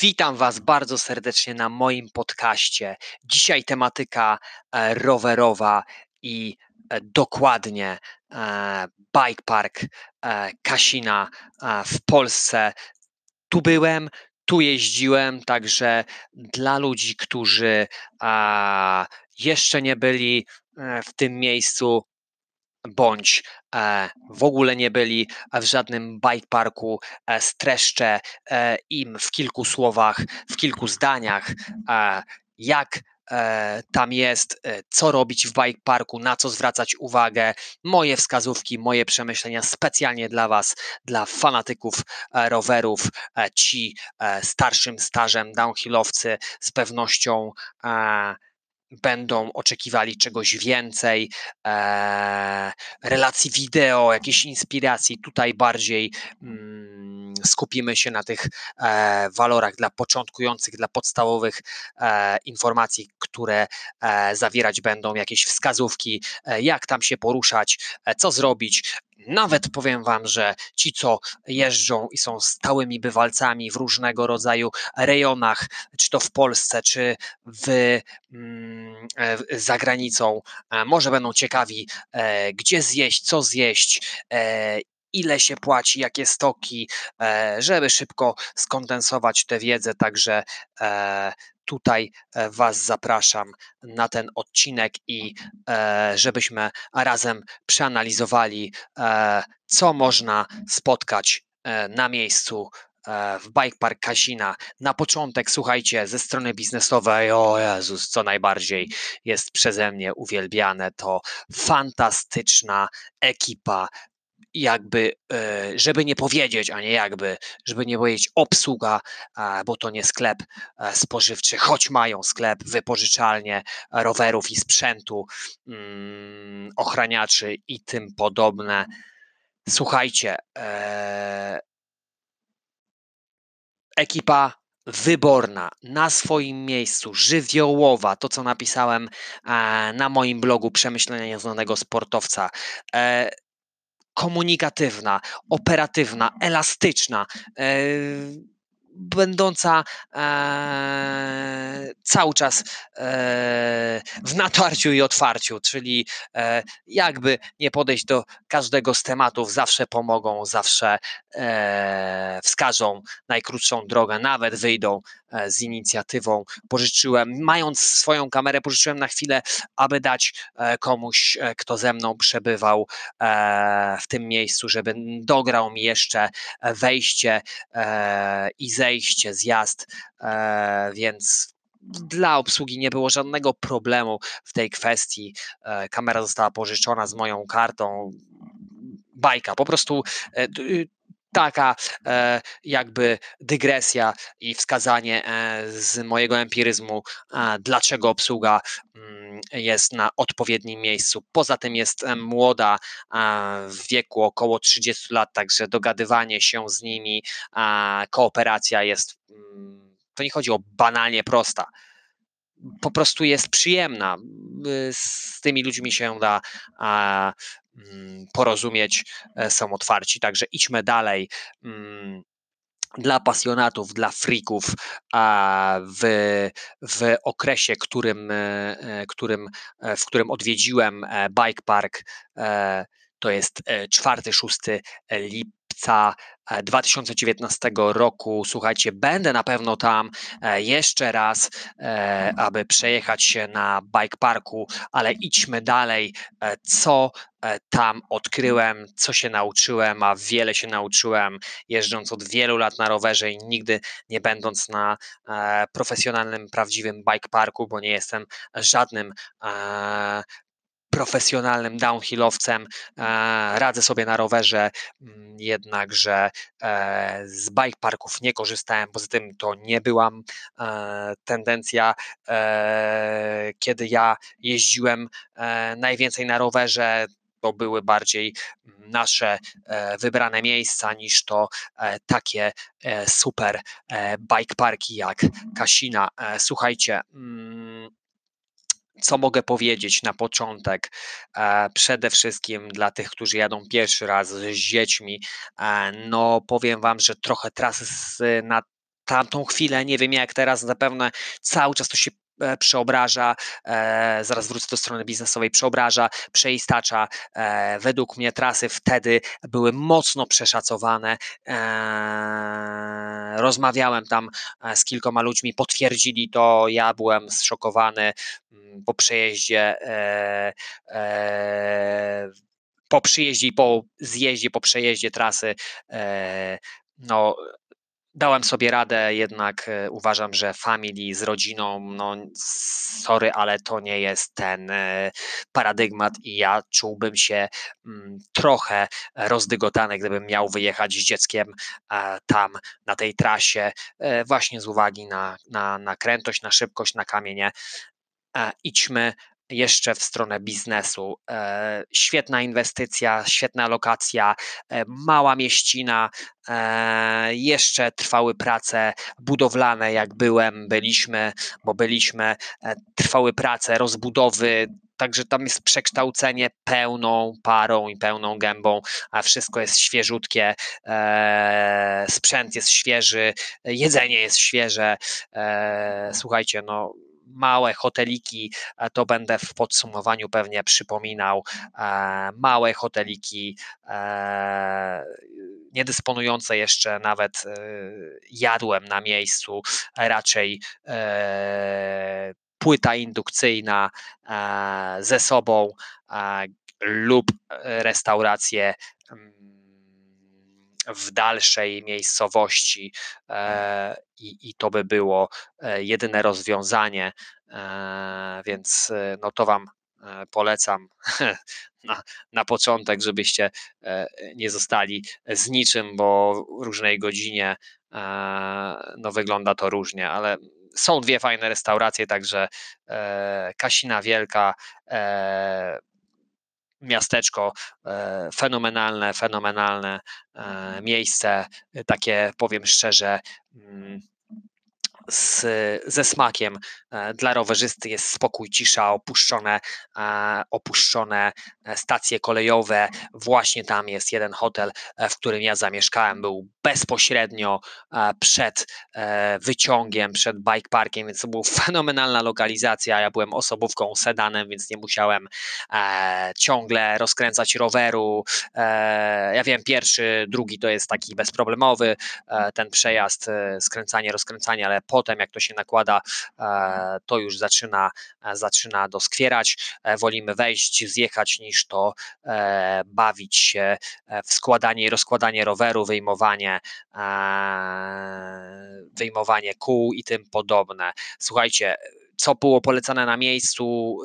Witam Was bardzo serdecznie na moim podcaście. Dzisiaj tematyka e, rowerowa i e, dokładnie e, bike park Kasina w Polsce. Tu byłem, tu jeździłem, także dla ludzi, którzy jeszcze nie byli w tym miejscu, bądź e, w ogóle nie byli w żadnym bike parku, e, streszczę e, im w kilku słowach, w kilku zdaniach, jak tam jest, co robić w bike parku, na co zwracać uwagę, moje wskazówki, moje przemyślenia specjalnie dla Was, dla fanatyków rowerów, ci starszym stażem downhillowcy z pewnością będą oczekiwali czegoś więcej, e, relacji wideo, jakiejś inspiracji. Tutaj bardziej mm, skupimy się na tych e, walorach dla początkujących, dla podstawowych e, informacji, które e, zawierać będą, jakieś wskazówki, e, jak tam się poruszać, e, co zrobić. Nawet powiem Wam, że ci, co jeżdżą i są stałymi bywalcami w różnego rodzaju rejonach, czy to w Polsce, czy w, mm, e, za granicą, e, może będą ciekawi, e, gdzie zjeść, co zjeść, ile się płaci, jakie stoki, żeby szybko skondensować tę wiedzę. Także tutaj e, Was zapraszam na ten odcinek i e, żebyśmy razem przeanalizowali, e, co można spotkać na miejscu w Bike Park Kasina. Na początek, słuchajcie, ze strony biznesowej, o Jezus, co najbardziej jest przeze mnie uwielbiane, to fantastyczna ekipa jakby, e, żeby nie powiedzieć, a nie jakby, żeby nie powiedzieć obsługa, bo to nie sklep e, spożywczy, choć mają sklep, wypożyczalnie rowerów i sprzętu, mm, ochraniaczy i tym podobne. Słuchajcie, e, ekipa wyborna, na swoim miejscu, żywiołowa, to co napisałem na moim blogu Przemyślenia Nieznanego Sportowca komunikatywna, operatywna, elastyczna, e, będąca e, cały czas e, w natarciu i otwarciu, czyli jakby nie podejść do każdego z tematów, zawsze pomogą, zawsze wskażą najkrótszą drogę, nawet wyjdą z inicjatywą. Pożyczyłem, mając swoją kamerę, pożyczyłem na chwilę, aby dać e, komuś, kto ze mną przebywał w tym miejscu, żeby dograł mi jeszcze wejście i zejście, zjazd, więc dla obsługi nie było żadnego problemu w tej kwestii. Kamera została pożyczona z moją kartą bajka. Po prostu e, y, taka e, jakby dygresja i wskazanie e, z mojego empiryzmu, dlaczego obsługa mm, jest na odpowiednim miejscu. Poza tym jest młoda w wieku około 30 lat, także dogadywanie się z nimi, kooperacja jest, mm, to nie chodzi o banalnie prosta po prostu jest przyjemna. Z tymi ludźmi się da porozumieć, e, są otwarci. Także idźmy dalej mm, dla pasjonatów, dla freaków w, w okresie, którym, e, e, którym, w którym odwiedziłem Bike Park, to jest 4-6 lipca 2019 roku. Słuchajcie, będę na pewno tam jeszcze raz, aby przejechać się na bike parku, ale idźmy dalej. Co tam odkryłem, co się nauczyłem, a wiele się nauczyłem, jeżdżąc od wielu lat na rowerze i nigdy nie będąc na profesjonalnym, prawdziwym bike parku, bo nie jestem żadnym profesjonalnym downhillowcem, radzę sobie na rowerze, mm, jednakże e, z bike parków nie korzystałem, poza tym to nie byłam e, tendencja, e, kiedy ja jeździłem najwięcej na rowerze, to były bardziej nasze wybrane miejsca niż to takie super bike parki jak Kasina. Słuchajcie, mm, co mogę powiedzieć na początek? E, przede wszystkim dla tych, którzy jadą pierwszy raz z dziećmi, e, no powiem Wam, że trochę trasy na tamtą chwilę, nie wiem jak teraz, zapewne cały czas to się E, przeobraża, e, zaraz wrócę do strony biznesowej, przeobraża, przeistacza. E, według mnie trasy wtedy były mocno przeszacowane. Rozmawiałem tam z kilkoma ludźmi, potwierdzili to, ja byłem zszokowany mm, po przejeździe po przyjeździe po zjeździe, po przejeździe trasy, no, Dałem sobie radę, jednak e, uważam, że family z rodziną, no sorry, ale to nie jest ten e, paradygmat i ja czułbym się mm, trochę rozdygotany, gdybym miał wyjechać z dzieckiem tam na tej trasie, e, właśnie z uwagi na, na, na krętość, na szybkość, na kamienie. Idźmy jeszcze w stronę biznesu. E, świetna inwestycja, świetna lokacja, e, mała mieścina, e, jeszcze trwały prace budowlane, jak byłem, byliśmy, bo byliśmy, trwały prace rozbudowy, Także tam jest przekształcenie pełną parą i pełną gębą, a wszystko jest świeżutkie, sprzęt jest świeży, jedzenie jest świeże. słuchajcie, no małe hoteliki, to będę w podsumowaniu pewnie przypominał, e, małe hoteliki, e, niedysponujące jeszcze nawet e, jadłem na miejscu, raczej płyta indukcyjna ze sobą lub restauracje mm, w dalszej miejscowości e, i, i to by było e, jedyne rozwiązanie, e, więc no to Wam polecam na, na początek, żebyście nie zostali z niczym, bo w różnej godzinie no wygląda to różnie, ale są dwie fajne restauracje, także Kasina Wielka miasteczko, e, fenomenalne, fenomenalne e, miejsce, takie powiem szczerze, mm, z, ze smakiem. E, dla rowerzysty jest spokój, cisza, opuszczone, e, opuszczone e, stacje kolejowe. Właśnie tam jest jeden hotel, w którym ja zamieszkałem. Był bezpośrednio przed wyciągiem, przed bike parkiem, więc to była fenomenalna lokalizacja. Ja byłem osobówką, sedanem, więc nie musiałem ciągle rozkręcać roweru. Ja wiem, pierwszy, drugi to jest taki bezproblemowy, ten przejazd, skręcanie, rozkręcanie, ale potem jak to się nakłada, e, to już zaczyna, e, zaczyna doskwierać. E, wolimy wejść, zjechać niż to bawić się w składanie i rozkładanie roweru, wyjmowanie, wyjmowanie kół i tym podobne. Słuchajcie, co było polecane na miejscu,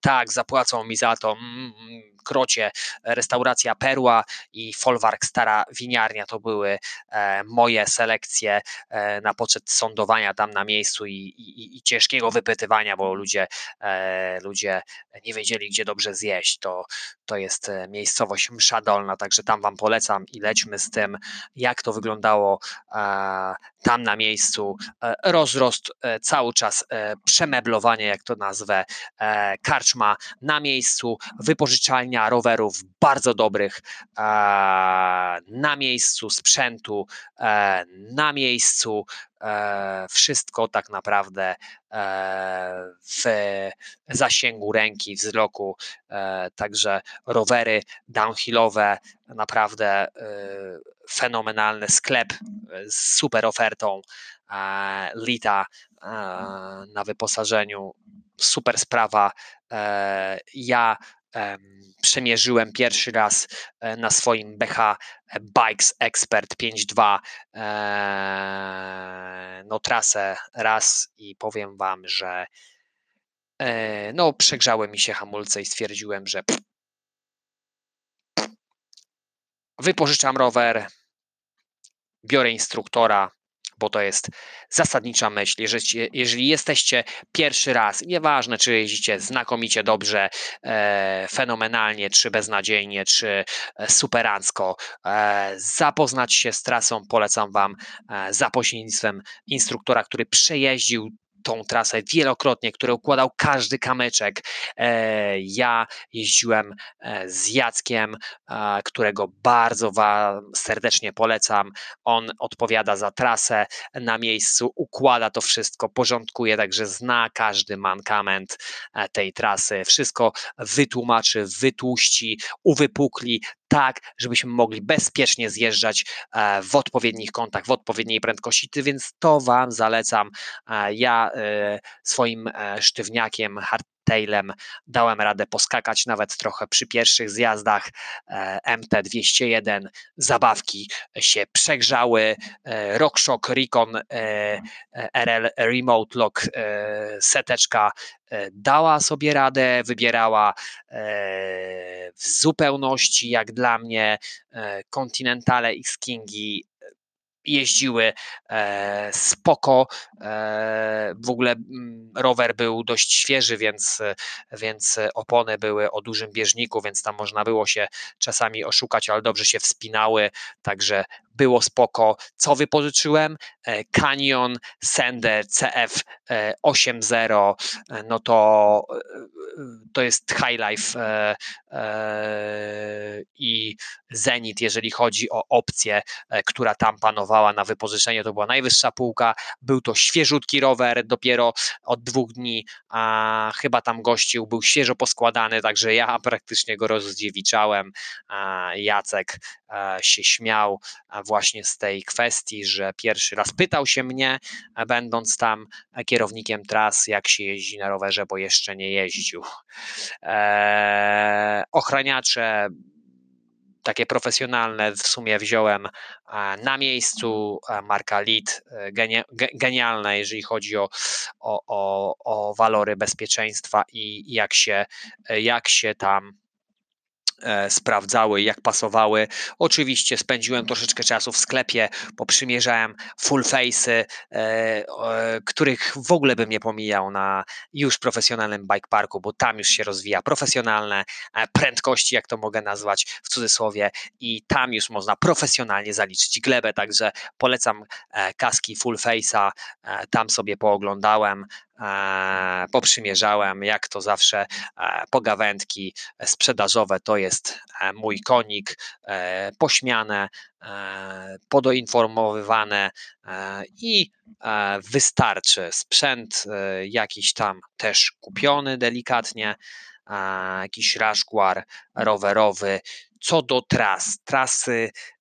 tak, zapłacą mi za to, mm, mm, Krocie, restauracja Perła i Folwark Stara Winiarnia to były e, moje selekcje e, na poczet sądowania tam na miejscu i, i, i ciężkiego wypytywania, bo ludzie, e, ludzie nie wiedzieli, gdzie dobrze zjeść. To, to jest miejscowość Msza Dolna, także tam Wam polecam i lećmy z tym, jak to wyglądało tam na miejscu. Rozrost cały czas, przemeblowanie, jak to nazwę, karczma na miejscu, wypożyczalnia rowerów bardzo dobrych na miejscu, sprzętu e, na miejscu, e, wszystko tak naprawdę e, w zasięgu ręki, wzroku. Także rowery downhillowe, naprawdę fenomenalny sklep z super ofertą. Lita na wyposażeniu, super sprawa. Ja przemierzyłem pierwszy raz e, na swoim BH e, Bikes Expert 5.2 e, no trasę raz i powiem wam, że no przegrzały mi się hamulce i stwierdziłem, że wypożyczam rower, biorę instruktora, bo to jest zasadnicza myśl. Jeżeli, jeżeli jesteście pierwszy raz, nieważne czy jeździcie znakomicie dobrze, e, fenomenalnie, czy beznadziejnie, czy e, superancko, e, zapoznać się z trasą polecam Wam e, za pośrednictwem instruktora, który przejeździł tą trasę wielokrotnie, który układał każdy kamyczek. Ja jeździłem z Jackiem, którego bardzo serdecznie polecam. On odpowiada za trasę na miejscu, układa to wszystko, porządkuje, także zna każdy mankament tej trasy. Wszystko wytłumaczy, wytłuści, uwypukli, tak, żebyśmy mogli bezpiecznie zjeżdżać e, w odpowiednich kątach, w odpowiedniej prędkości, więc to Wam zalecam. E, ja e, swoim sztywniakiem hardtailem dałem radę poskakać nawet trochę przy pierwszych zjazdach. MT-201, zabawki się przegrzały, RockShox Recon RL Remote Lock seteczka dała sobie radę, wybierała w zupełności, jak dla mnie, Continentale X Kingi jeździły e, spoko. E, w ogóle mm, rower był dość świeży, więc, więc opony były o dużym bieżniku, więc tam można było się czasami oszukać, ale dobrze się wspinały, także było spoko. Co wypożyczyłem? E, Canyon Sender CF 8.0, no to to jest High i Zenit, jeżeli chodzi o opcję, która tam panowała na wypożyczenie, to była najwyższa półka. Był to świeżutki rower, dopiero od dwóch dni, a chyba tam gościł, był świeżo poskładany, także ja praktycznie go rozdziewiczałem. Jacek się śmiał właśnie z tej kwestii, że pierwszy raz pytał się mnie, będąc tam kierownikiem tras, jak się jeździ na rowerze, bo jeszcze nie jeździł. Eee, ochraniacze takie profesjonalne w sumie wziąłem na miejscu, marka Lead, e, genialna, jeżeli chodzi o, o, o, o walory bezpieczeństwa i jak się, jak się tam E, sprawdzały, jak pasowały. Oczywiście spędziłem troszeczkę czasu w sklepie, poprzymierzałem full face'y, e, których w ogóle bym nie pomijał na już profesjonalnym bike parku, bo tam już się rozwija profesjonalne e, prędkości, jak to mogę nazwać w cudzysłowie, i tam już można profesjonalnie zaliczyć glebę, także polecam kaski full face'a, tam sobie pooglądałem, E, poprzymierzałem, jak to zawsze e, pogawędki sprzedażowe to jest e, mój konik, pośmiane, podoinformowywane i wystarczy sprzęt jakiś tam też kupiony delikatnie, jakiś raszguar rowerowy. Co do tras, trasy E,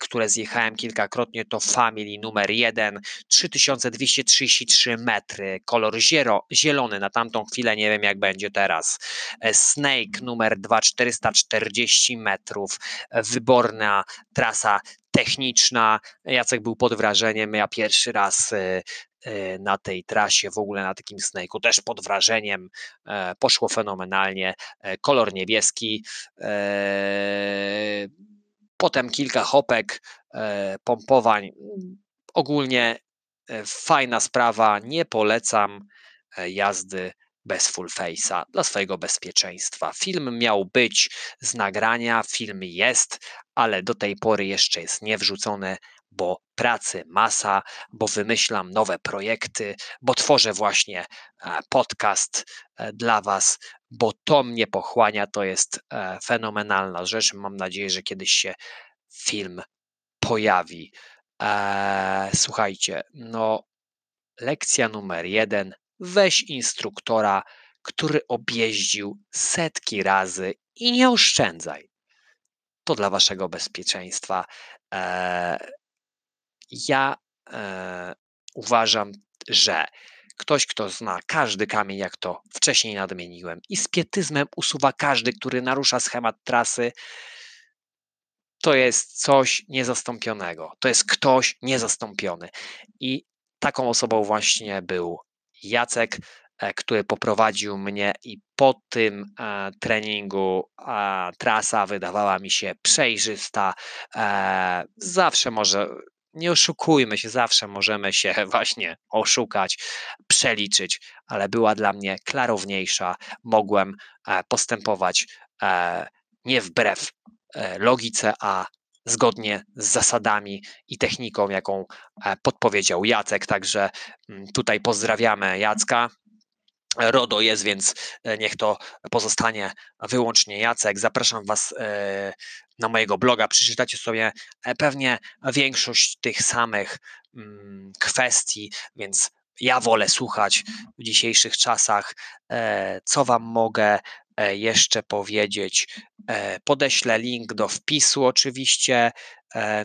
które zjechałem kilkakrotnie, to Family numer 1, 3233 metry, kolor ziero, zielony, na tamtą chwilę nie wiem jak będzie teraz. E, Snake numer 2, 440 metrów, wyborna trasa techniczna. Jacek był pod wrażeniem, ja pierwszy raz e, na tej trasie, w ogóle na takim snake'u, też pod wrażeniem, poszło fenomenalnie, kolor niebieski, potem kilka hopek, e, pompowań. Ogólnie e, fajna sprawa, nie polecam e, jazdy bez full face'a dla swojego bezpieczeństwa. Film miał być z nagrania, film jest, ale do tej pory jeszcze jest niewrzucony, bo pracy masa, bo wymyślam nowe projekty, bo tworzę właśnie podcast dla Was, bo to mnie pochłania, to jest e, fenomenalna rzecz. Mam nadzieję, że kiedyś się film pojawi. E, słuchajcie, no, lekcja numer jeden. Weź instruktora, który objeździł setki razy i nie oszczędzaj. To dla waszego bezpieczeństwa. E, ja uważam, że Ktoś, kto zna każdy kamień, jak to wcześniej nadmieniłem, i z pietyzmem usuwa każdy, który narusza schemat trasy, to jest coś niezastąpionego. To jest ktoś niezastąpiony. I taką osobą właśnie był Jacek, e, który poprowadził mnie i po tym e, treningu e, trasa wydawała mi się przejrzysta. E, zawsze może nie oszukujmy się, zawsze możemy się właśnie oszukać, przeliczyć, ale była dla mnie klarowniejsza. Mogłem e, postępować e, nie wbrew e, logice, a zgodnie z zasadami i techniką, jaką podpowiedział Jacek. Także mm, tutaj pozdrawiamy Jacka. RODO jest, więc e, niech to pozostanie wyłącznie Jacek. Zapraszam Was e, na mojego bloga. Przeczytacie sobie e, pewnie większość tych samych mm, kwestii, więc ja wolę słuchać w dzisiejszych czasach. Co Wam mogę jeszcze powiedzieć? Podeślę link do wpisu, oczywiście.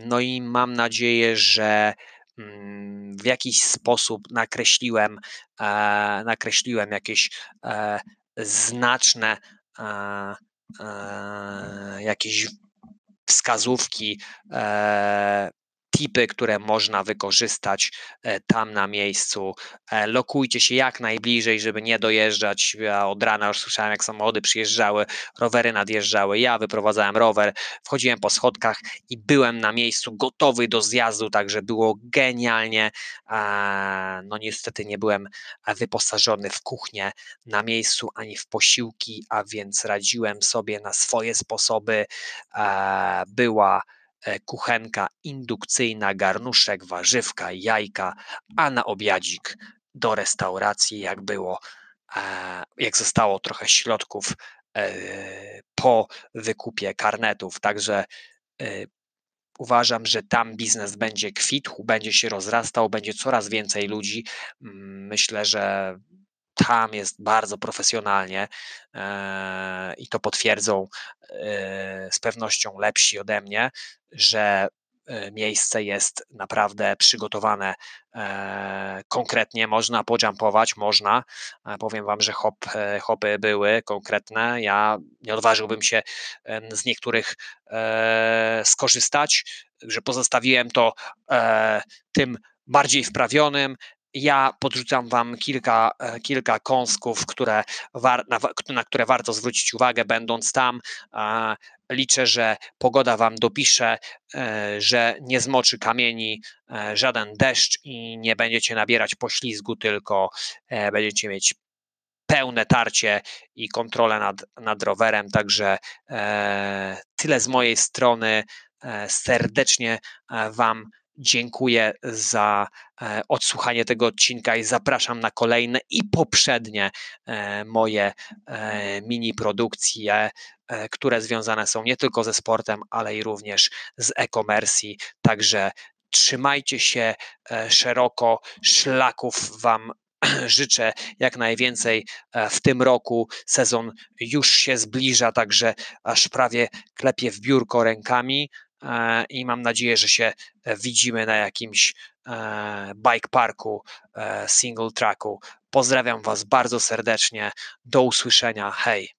No i mam nadzieję, że w jakiś sposób nakreśliłem, e, nakreśliłem jakieś e, znaczne e, jakieś wskazówki tipy, które można wykorzystać e, tam na miejscu. E, lokujcie się jak najbliżej, żeby nie dojeżdżać. Ja od rana już słyszałem, jak samochody przyjeżdżały, rowery nadjeżdżały. Ja wyprowadzałem rower, wchodziłem po schodkach i byłem na miejscu gotowy do zjazdu, także było genialnie. No niestety nie byłem wyposażony w kuchnię na miejscu ani w posiłki, a więc radziłem sobie na swoje sposoby. Była E, kuchenka indukcyjna, garnuszek, warzywka, jajka, a na obiadzik do restauracji, jak było, e, jak zostało trochę środków e, po wykupie karnetów. Także uważam, że tam biznes będzie kwitł, będzie się rozrastał, będzie coraz więcej ludzi. Myślę, że tam jest bardzo profesjonalnie e, i to potwierdzą e, z pewnością lepsi ode mnie, że e, miejsce jest naprawdę przygotowane konkretnie, można pojumpować, można. Powiem Wam, że hop, hopy były konkretne. Ja nie odważyłbym się z niektórych skorzystać, że pozostawiłem to tym bardziej wprawionym, ja podrzucam Wam kilka, e, kilka kąsków, które war, na, na, które warto zwrócić uwagę, będąc tam. Liczę, że pogoda Wam dopisze, e, że nie zmoczy kamieni e, żaden deszcz i nie będziecie nabierać poślizgu, tylko będziecie mieć pełne tarcie i kontrolę nad, nad rowerem. Także tyle z mojej strony. Serdecznie Wam Dziękuję za e, odsłuchanie tego odcinka i zapraszam na kolejne i poprzednie e, moje e, mini produkcje, które związane są nie tylko ze sportem, ale i również z e-commerce. Także trzymajcie się szeroko, szlaków Wam życzę jak najwięcej w tym roku. Sezon już się zbliża, także aż prawie klepie w biurko rękami. E, i mam nadzieję, że się e, widzimy na jakimś e, bike parku, single tracku. Pozdrawiam Was bardzo serdecznie. Do usłyszenia. Hej.